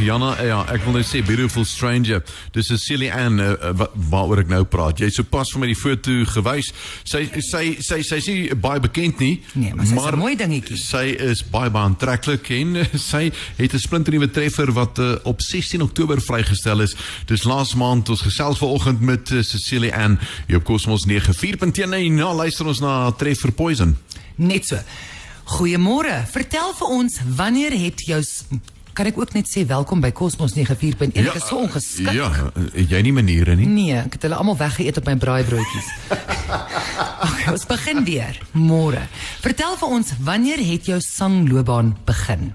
Jana, ja, ek wil net sê Beautiful Stranger. Dis Cecilie Ann uh, wa- waaroor ek nou praat. Jy het sopas vir my die foto gewys. Sy sy sy sy is nie baie bekend nie, Nee, maar sy is 'n mooi dingetjie. Sy is baie baie aantreklik en uh, sy het 'n splinternuwe treffer wat uh, op 16 Oktober vrygestel is. Dis laas maand ons gesels vanoggend met uh, Cecilie Ann hier op Cosmos 94.1 en nou luister ons na Treffer Poison. Net so. Goeiemôre. Vertel vir ons wanneer het jou kan ek ook net sê welkom by Cosmos 94.1. Ek is so ongeskik. Ja, het jy nie maniere nie. Nee, ek het hulle almal weggeëet op my braaibroodjies. okay, ons begin weer. Môre. Vertel vir ons wanneer het jou sangloopbaan begin?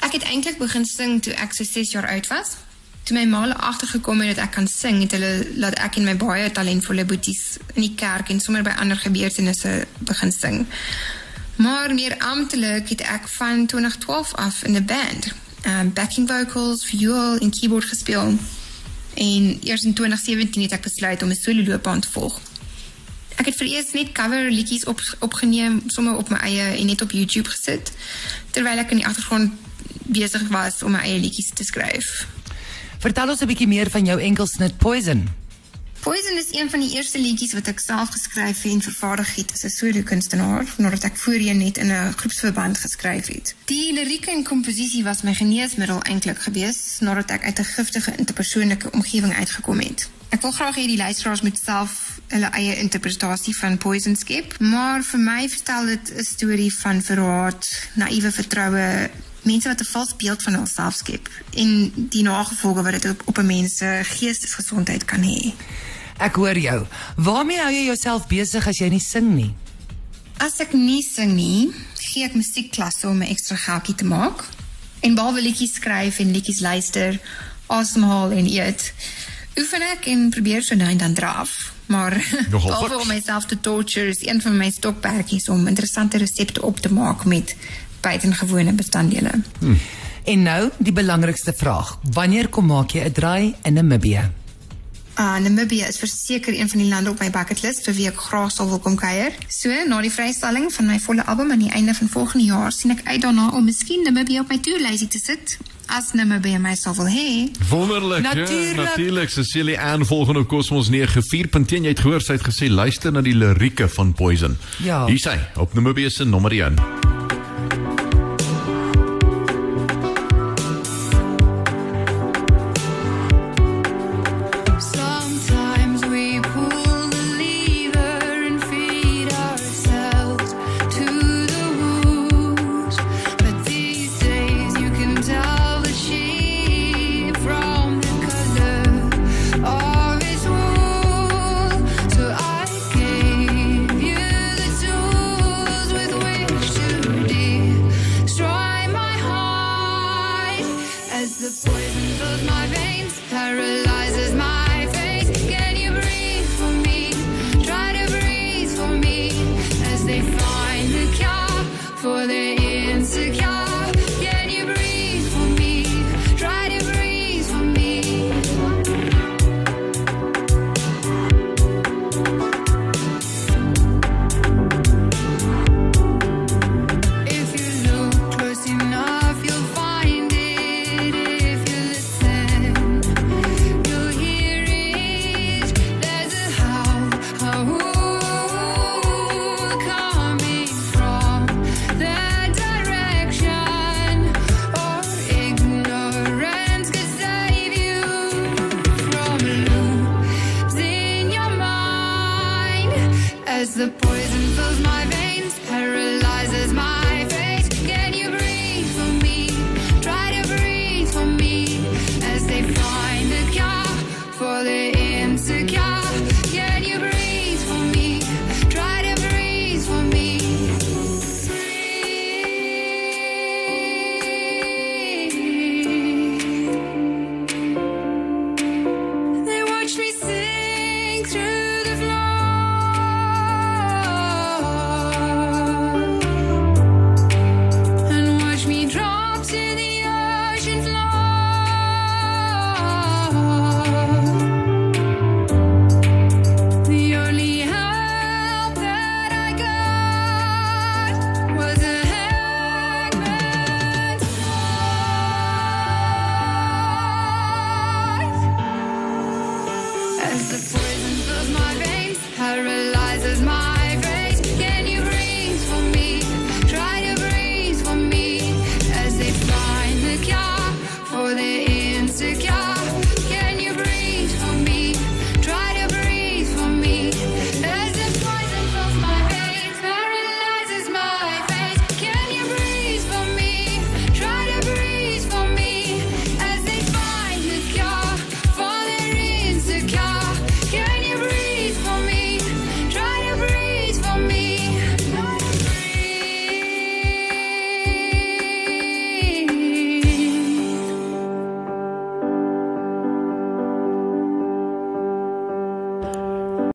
Ek het eintlik begin sing toe ek so 6 jaar oud was. Toe my ma hulle agtergekom het dat ek kan sing, het hulle laat ek en my baie talentvolle boeties in die kerk en sommer by ander gebeurtenisse begin sing. Maar meer amptelik het ek van 2012 af in 'n band, um backing vocals, viool en keyboard gespeel. En eers in 2017 het ek besluit om 'n solo loopbaan te volg. Ek het vir eers net cover liedjies op opgeneem op my eie en net op YouTube gesit terwyl ek in die agtergrond besig was om my eie liedjies te skryf. Vertel ons 'n bietjie meer van jou enkelsnit Poison. Poison is een van die eerste liedjies wat ek self geskryf en vervaardig het as 'n solo kunstenaar nadat ek voorheen net in 'n groepsverband geskryf het. Die lirieke en komposisie was my geneesmiddel eintlik gewees nadat ek uit 'n giftige interpersoonlike omgewing uitgekom het. Ek wil graag hê die luisteraars moet self hulle eie interpretasie van Poison skep, maar vir my vertel dit 'n storie van verraad, naïewe vertroue, mense wat 'n vals beeld van hulself skep en die nagevolge wat dit op, op 'n mens se geestesgesondheid kan hê. Ek hoor jou. Waarmee hou jy jouself besig as jy nie sing nie? As ek nie sing nie, gee ek musiekklasse om 'n ekstra geldjie te maak. En behalwe liedjies skryf en liedjies luister, asemhaal en eet, oefen ek en probeer so nou en dan draf. Maar behalwe om myself te torture is een van my stokperdjies om interessante resepte op te maak met buitengewone bestanddele. En nou, die belangrikste vraag. Wanneer kom maak jy 'n draai in Namibië? Uh, Namibië is verseker een van die lande op my bucketlist vir wie ek graag sal wil kom kuier. So, na die vrystelling van my volle album aan die einde van volgende jaar, sien ek uit daarna om miskien Namibië op my toerlysie te sit as Namibië my sal wil hê. Wonderlik. Natuurlijk. Ja, natuurlik. Cecilie Ann volgende Cosmos 94.1. Jy het gehoor sy het gesê luister na die lirieke van Poison. Ja. Hier sy op Namibia se nommer 1. The poison